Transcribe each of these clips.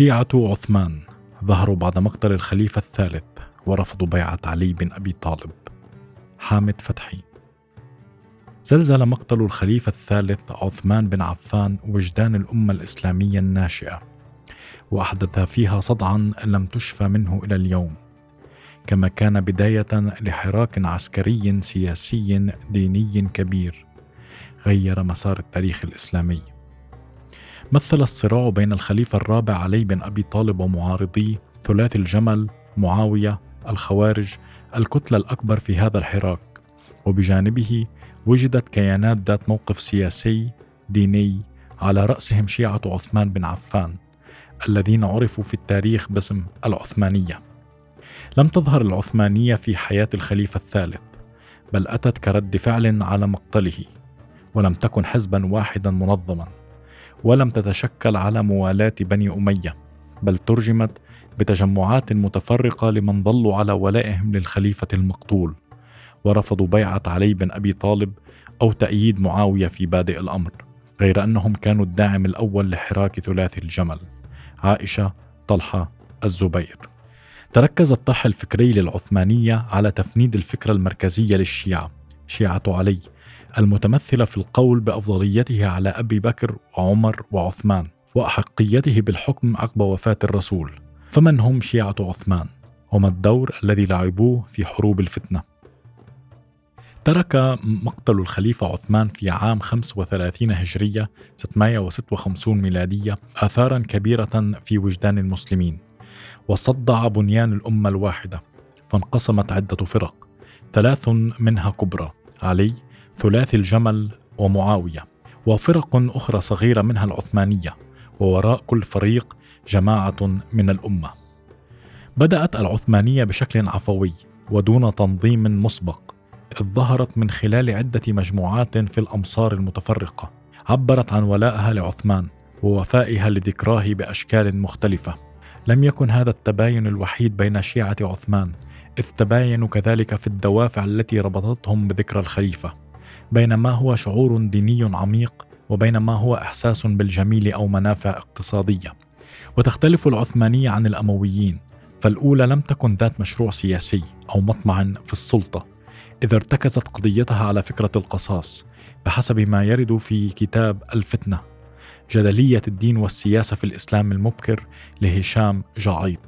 شيعة عثمان ظهروا بعد مقتل الخليفة الثالث ورفضوا بيعة علي بن أبي طالب. حامد فتحي. زلزل مقتل الخليفة الثالث عثمان بن عفان وجدان الأمة الإسلامية الناشئة وأحدث فيها صدعا لم تشفى منه إلى اليوم. كما كان بداية لحراك عسكري سياسي ديني كبير غير مسار التاريخ الإسلامي. مثل الصراع بين الخليفة الرابع علي بن أبي طالب ومعارضيه ثلاثي الجمل معاوية الخوارج الكتلة الأكبر في هذا الحراك. وبجانبه وجدت كيانات ذات موقف سياسي ديني على رأسهم شيعة عثمان بن عفان الذين عرفوا في التاريخ باسم العثمانية. لم تظهر العثمانية في حياة الخليفة الثالث بل أتت كرد فعل على مقتله ولم تكن حزبا واحدا منظما. ولم تتشكل على موالاة بني أمية بل ترجمت بتجمعات متفرقة لمن ظلوا على ولائهم للخليفة المقتول ورفضوا بيعة علي بن أبي طالب أو تأييد معاوية في بادئ الأمر غير أنهم كانوا الداعم الأول لحراك ثلاثي الجمل عائشة طلحة الزبير. تركز الطرح الفكري للعثمانية على تفنيد الفكرة المركزية للشيعة شيعة علي المتمثلة في القول بأفضليته على أبي بكر وعمر وعثمان وأحقيته بالحكم عقب وفاة الرسول. فمن هم شيعة عثمان؟ وما الدور الذي لعبوه في حروب الفتنة؟ ترك مقتل الخليفة عثمان في عام 35 هجرية 656 ميلادية آثارا كبيرة في وجدان المسلمين وصدع بنيان الأمة الواحدة فانقسمت عدة فرق ثلاث منها كبرى علي ثلاثي الجمل ومعاوية وفرق أخرى صغيرة منها العثمانية ووراء كل فريق جماعة من الأمة. بدأت العثمانية بشكل عفوي ودون تنظيم مسبق إذ ظهرت من خلال عدة مجموعات في الأمصار المتفرقة عبرت عن ولائها لعثمان ووفائها لذكراه بأشكال مختلفة. لم يكن هذا التباين الوحيد بين شيعة عثمان إذ تباينوا كذلك في الدوافع التي ربطتهم بذكرى الخليفة. بين ما هو شعور ديني عميق وبين ما هو إحساس بالجميل أو منافع اقتصادية. وتختلف العثمانية عن الأمويين فالأولى لم تكن ذات مشروع سياسي أو مطمع في السلطة إذا ارتكزت قضيتها على فكرة القصاص بحسب ما يرد في كتاب الفتنة جدلية الدين والسياسة في الإسلام المبكر لهشام جعيط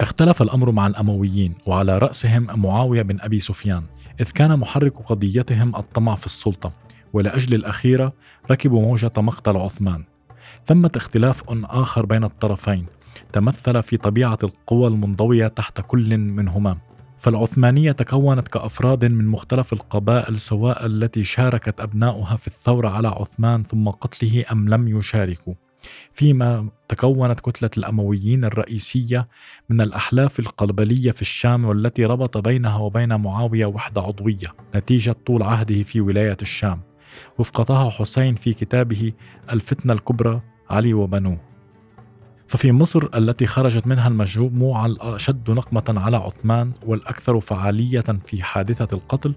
اختلف الأمر مع الأمويين وعلى رأسهم معاوية بن أبي سفيان. إذ كان محرك قضيتهم الطمع في السلطة ولأجل الأخيرة ركبوا موجة مقتل عثمان. ثمة اختلاف آخر بين الطرفين تمثل في طبيعة القوى المنضوية تحت كل منهما. فالعثمانية تكونت كأفراد من مختلف القبائل سواء التي شاركت أبناؤها في الثورة على عثمان ثم قتله أم لم يشاركوا. فيما تكونت كتلة الأمويين الرئيسية من الأحلاف القبلية في الشام والتي ربط بينها وبين معاوية وحدة عضوية نتيجة طول عهده في ولاية الشام. وفق طه حسين في كتابه الفتنة الكبرى علي وبنوه. ففي مصر التي خرجت منها المجموعة الأشد نقمة على عثمان والأكثر فعالية في حادثة القتل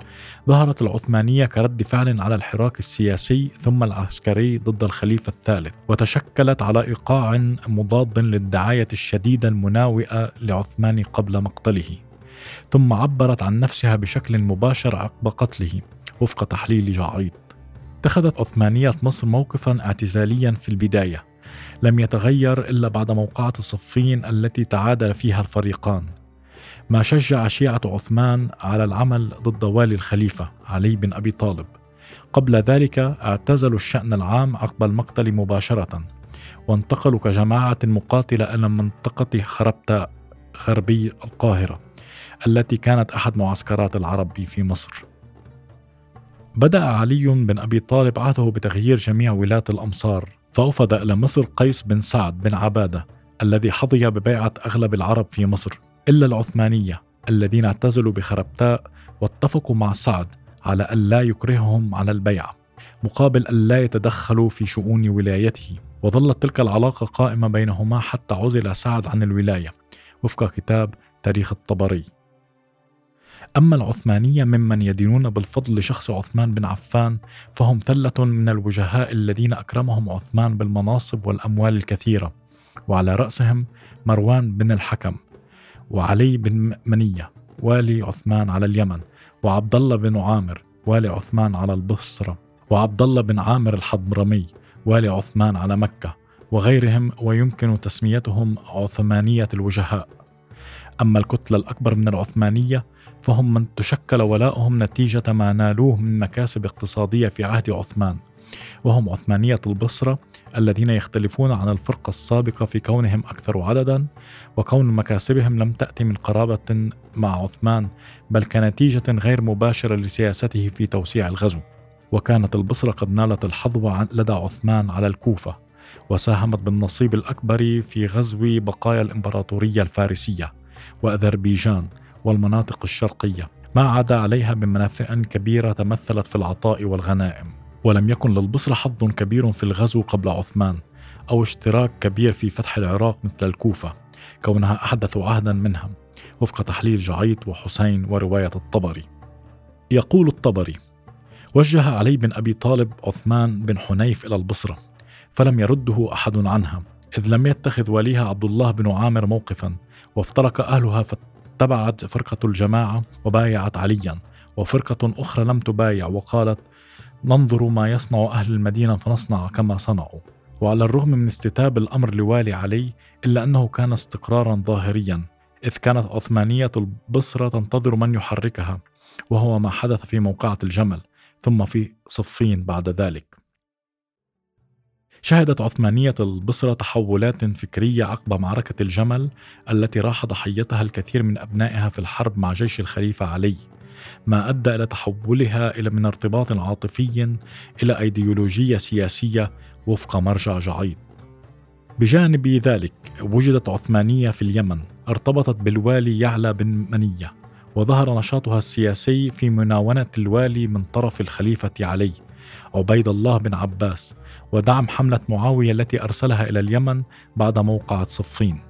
ظهرت العثمانية كرد فعل على الحراك السياسي ثم العسكري ضد الخليفة الثالث وتشكلت على إيقاع مضاد للدعاية الشديدة المناوئة لعثمان قبل مقتله. ثم عبرت عن نفسها بشكل مباشر عقب قتله وفق تحليل جعيط اتخذت عثمانية مصر موقفا اعتزاليا في البداية. لم يتغير إلا بعد موقعة صفين التي تعادل فيها الفريقان. ما شجع شيعة عثمان على العمل ضد والي الخليفة علي بن أبي طالب. قبل ذلك اعتزلوا الشأن العام عقب المقتل مباشرة وانتقلوا كجماعة مقاتلة إلى منطقة خربتاء غربي القاهرة التي كانت أحد معسكرات العرب في مصر. بدأ علي بن أبي طالب عهده بتغيير جميع ولاة الأمصار. فأوفد إلى مصر قيس بن سعد بن عبادة الذي حظي ببيعة أغلب العرب في مصر إلا العثمانية الذين اعتزلوا بخربتاء واتفقوا مع سعد على ألا يكرههم على البيعة مقابل ألا يتدخلوا في شؤون ولايته. وظلت تلك العلاقة قائمة بينهما حتى عزل سعد عن الولاية. وفق كتاب تاريخ الطبري. أما العثمانية ممن يدينون بالفضل لشخص عثمان بن عفان فهم ثلة من الوجهاء الذين أكرمهم عثمان بالمناصب والأموال الكثيرة وعلى رأسهم مروان بن الحكم وعلي بن منية والي عثمان على اليمن وعبد الله بن عامر والي عثمان على البصرة وعبد الله بن عامر الحضرمي والي عثمان على مكة وغيرهم ويمكن تسميتهم عثمانية الوجهاء. أما الكتلة الأكبر من العثمانية فهم من تشكل ولاؤهم نتيجة ما نالوه من مكاسب اقتصادية في عهد عثمان. وهم عثمانية البصرة الذين يختلفون عن الفرقة السابقة في كونهم أكثر عددا وكون مكاسبهم لم تأتي من قرابة مع عثمان بل كنتيجة غير مباشرة لسياسته في توسيع الغزو. وكانت البصرة قد نالت الحظوة لدى عثمان على الكوفة. وساهمت بالنصيب الأكبر في غزو بقايا الإمبراطورية الفارسية وأذربيجان والمناطق الشرقية. ما عدا عليها من منافع كبيرة تمثلت في العطاء والغنائم. ولم يكن للبصرة حظ كبير في الغزو قبل عثمان أو اشتراك كبير في فتح العراق مثل الكوفة كونها أحدث عهدا منها وفق تحليل جعيط وحسين ورواية الطبري. يقول الطبري وجه علي بن أبي طالب عثمان بن حنيف إلى البصرة فلم يرده أحد عنها إذ لم يتخذ وليها عبد الله بن عامر موقفا وافترق أهلها فاتبعت فرقة الجماعة وبايعت عليا وفرقة أخرى لم تبايع وقالت ننظر ما يصنع أهل المدينة فنصنع كما صنعوا. وعلى الرغم من استتاب الأمر لوالي علي إلا أنه كان استقرارا ظاهريا إذ كانت عثمانية البصرة تنتظر من يحركها وهو ما حدث في موقعة الجمل ثم في صفين بعد ذلك. شهدت عثمانية البصرة تحولات فكرية عقب معركة الجمل التي راح ضحيتها الكثير من أبنائها في الحرب مع جيش الخليفة علي ما أدى إلى تحولها إلى من ارتباط عاطفي إلى أيديولوجية سياسية وفق مرجع جعيط بجانب ذلك وجدت عثمانية في اليمن ارتبطت بالوالي يعلى بن منية وظهر نشاطها السياسي في مناونة الوالي من طرف الخليفة علي. عبيد الله بن عباس ودعم حملة معاوية التي أرسلها إلى اليمن بعد موقعة صفين.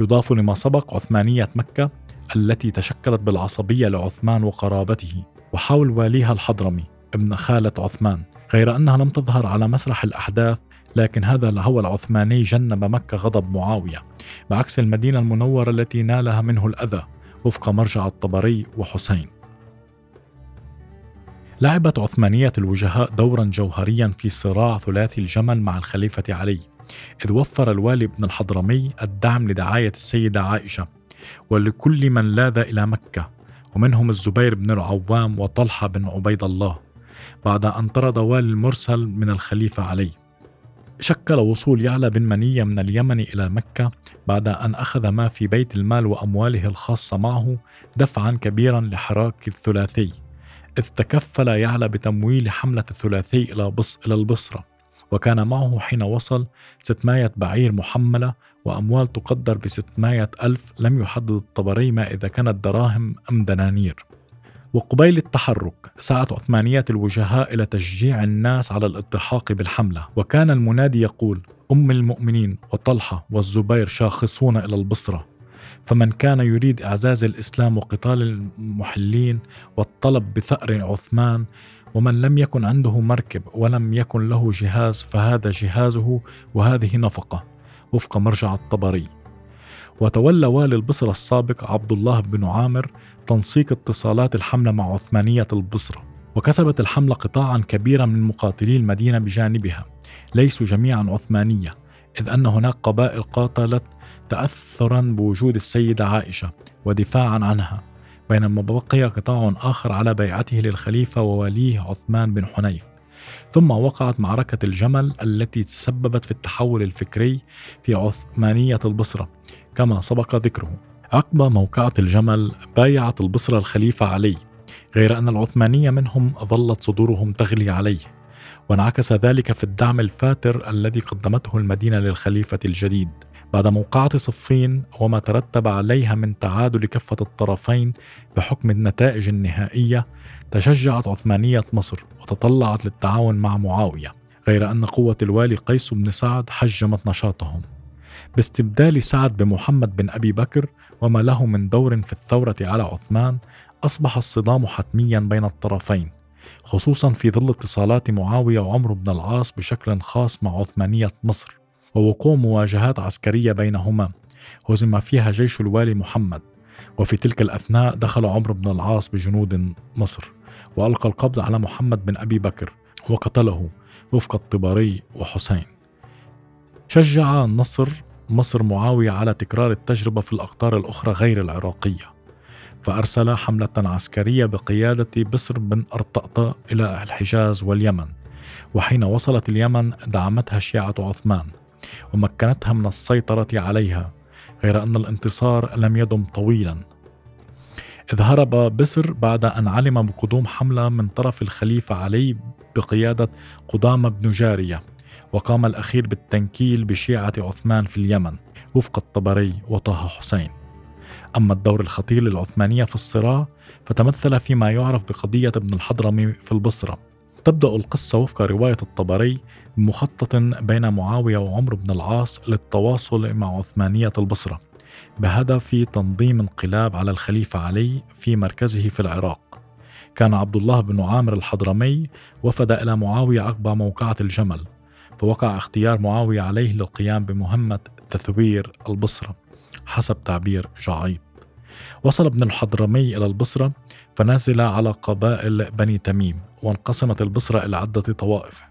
يضاف لما سبق عثمانية مكة التي تشكلت بالعصبية لعثمان وقرابته وحول واليها الحضرمي ابن خالة عثمان غير أنها لم تظهر على مسرح الأحداث لكن هذا الهوى العثماني جنب مكة غضب معاوية بعكس المدينة المنورة التي نالها منه الأذى وفق مرجع الطبري وحسين. لعبت عثمانية الوجهاء دورا جوهريا في صراع ثلاثي الجمل مع الخليفة علي إذ وفر الوالي ابن الحضرمي الدعم لدعاية السيدة عائشة ولكل من لاذ إلى مكة ومنهم الزبير بن العوام وطلحة بن عبيد الله بعد أن طرد والي المرسل من الخليفة علي. شكل وصول يعلى بن منية من اليمن إلى مكة بعد أن أخذ ما في بيت المال وأمواله الخاصة معه دفعا كبيرا لحراك الثلاثي. إذ تكفل يعلى بتمويل حملة الثلاثي إلى بص إلى البصرة وكان معه حين وصل 600 بعير محملة وأموال تقدر ب 600 ألف لم يحدد الطبري ما إذا كانت دراهم أم دنانير. وقبيل التحرك سعت عثمانية الوجهاء إلى تشجيع الناس على الإلتحاق بالحملة وكان المنادي يقول أم المؤمنين وطلحة والزبير شاخصون إلى البصرة. فمن كان يريد إعزاز الإسلام وقتال المحلين والطلب بثأر عثمان ومن لم يكن عنده مركب ولم يكن له جهاز فهذا جهازه وهذه نفقة. وفق مرجع الطبري. وتولى والي البصرة السابق عبد الله بن عامر تنسيق اتصالات الحملة مع عثمانية البصرة وكسبت الحملة قطاعا كبيرا من مقاتلي المدينة بجانبها ليسوا جميعا عثمانية. إذ أن هناك قبائل قاتلت تأثرا بوجود السيدة عائشة ودفاعا عنها بينما بقي قطاع آخر على بيعته للخليفة ووليه عثمان بن حنيف. ثم وقعت معركة الجمل التي تسببت في التحول الفكري في عثمانية البصرة كما سبق ذكره. عقب موقعة الجمل بايعت البصرة الخليفة علي غير أن العثمانية منهم ظلت صدورهم تغلي عليه. وانعكس ذلك في الدعم الفاتر الذي قدمته المدينة للخليفة الجديد. بعد موقعة صفين وما ترتب عليها من تعادل كفة الطرفين بحكم النتائج النهائية تشجعت عثمانية مصر وتطلعت للتعاون مع معاوية غير أن قوة الوالي قيس بن سعد حجمت نشاطهم. باستبدال سعد بمحمد بن أبي بكر وما له من دور في الثورة على عثمان أصبح الصدام حتميا بين الطرفين. خصوصا في ظل اتصالات معاوية وعمرو بن العاص بشكل خاص مع عثمانية مصر ووقوع مواجهات عسكرية بينهما. هزم فيها جيش الوالي محمد. وفي تلك الأثناء دخل عمرو بن العاص بجنود مصر وألقى القبض على محمد بن أبي بكر وقتله وفق الطبري وحسين. شجع النصر مصر معاوية على تكرار التجربة في الأقطار الأخرى غير العراقية. فأرسل حملة عسكرية بقيادة بسر بن أرطأطة إلى الحجاز واليمن وحين وصلت اليمن دعمتها شيعة عثمان ومكنتها من السيطرة عليها غير أن الانتصار لم يدم طويلا. إذ هرب بسر بعد أن علم بقدوم حملة من طرف الخليفة علي بقيادة قدامة بن جارية وقام الأخير بالتنكيل بشيعة عثمان في اليمن وفق الطبري وطه حسين. أما الدور الخطير للعثمانية في الصراع فتمثل فيما يعرف بقضية ابن الحضرمي في البصرة. تبدأ القصة وفق رواية الطبري بمخطط بين معاوية وعمر بن العاص للتواصل مع عثمانية البصرة بهدف تنظيم انقلاب على الخليفة علي في مركزه في العراق. كان عبد الله بن عامر الحضرمي وفد إلى معاوية عقب موقعة الجمل فوقع اختيار معاوية عليه للقيام بمهمة تثوير البصرة. حسب تعبير جعيط وصل ابن الحضرمي إلى البصرة فنزل على قبائل بني تميم وانقسمت البصرة إلى عدة طوائف.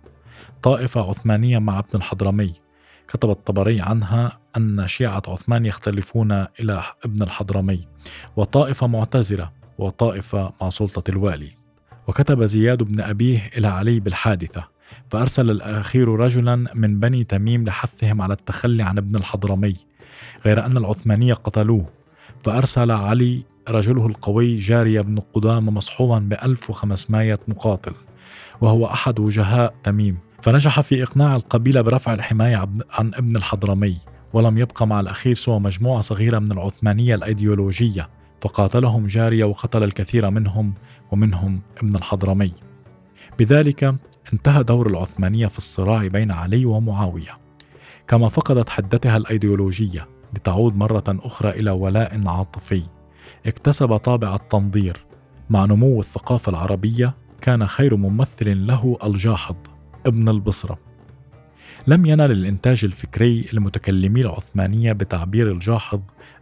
طائفة عثمانية مع ابن الحضرمي. كتب الطبري عنها أن شيعة عثمان يختلفون إلى ابن الحضرمي وطائفة معتزلة وطائفة مع سلطة الوالي. وكتب زياد بن أبيه إلى علي بالحادثة فأرسل الأخير رجلا من بني تميم لحثهم على التخلي عن ابن الحضرمي. غير أن العثمانية قتلوه فأرسل علي رجله القوي جارية بن قدامة مصحوبا ب 1500 مقاتل وهو أحد وجهاء تميم. فنجح في إقناع القبيلة برفع الحماية عن ابن الحضرمي ولم يبقى مع الأخير سوى مجموعة صغيرة من العثمانية الأيديولوجية فقاتلهم جارية وقتل الكثير منهم ومنهم ابن الحضرمي. بذلك انتهى دور العثمانية في الصراع بين علي ومعاوية. كما فقدت حدتها الأيديولوجية لتعود مرة أخرى إلى ولاء عاطفي. اكتسب طابع التنظير مع نمو الثقافة العربية كان خير ممثل له الجاحظ ابن البصرة. لم ينل الإنتاج الفكري لمتكلمي العثمانية بتعبير الجاحظ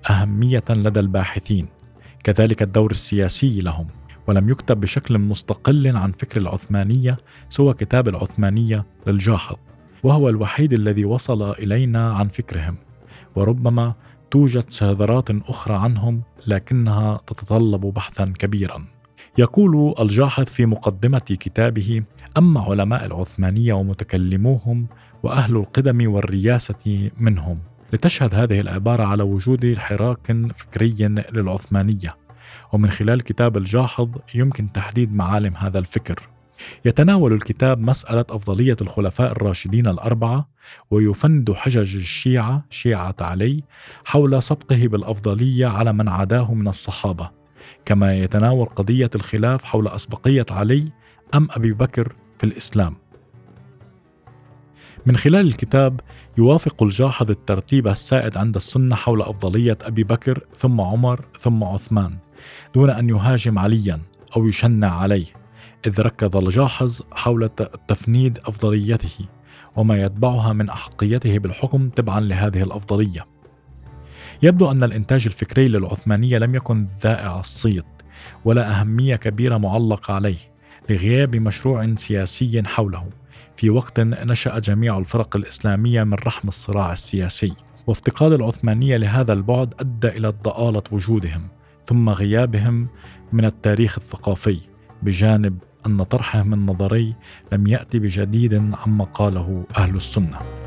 أهمية لدى الباحثين كذلك الدور السياسي لهم ولم يكتب بشكل مستقل عن فكر العثمانية سوى كتاب العثمانية للجاحظ. وهو الوحيد الذي وصل إلينا عن فكرهم وربما توجد شذرات أخرى عنهم لكنها تتطلب بحثا كبيرا. يقول الجاحظ في مقدمة كتابه أما علماء العثمانية ومتكلموهم وأهل القدم والرياسة منهم لتشهد هذه العبارة على وجود حراك فكري للعثمانية. ومن خلال كتاب الجاحظ يمكن تحديد معالم هذا الفكر. يتناول الكتاب مسألة أفضلية الخلفاء الراشدين الأربعة ويفند حجج الشيعة شيعة علي حول سبقه بالأفضلية على من عداه من الصحابة. كما يتناول قضية الخلاف حول أسبقية علي أم أبي بكر في الإسلام. من خلال الكتاب يوافق الجاحظ الترتيب السائد عند السنة حول أفضلية أبي بكر ثم عمر ثم عثمان دون أن يهاجم عليا أو يشنع عليه. إذ ركز الجاحظ حول تفنيد أفضليته وما يتبعها من أحقيته بالحكم تبعا لهذه الأفضلية. يبدو أن الإنتاج الفكري للعثمانية لم يكن ذائع الصيت ولا أهمية كبيرة معلقة عليه لغياب مشروع سياسي حوله في وقت نشأ جميع الفرق الإسلامية من رحم الصراع السياسي. وافتقاد العثمانية لهذا البعد أدى إلى ضآلة وجودهم ثم غيابهم من التاريخ الثقافي. بجانب أن طرحهم النظري لم يأتي بجديد عما قاله أهل السنة.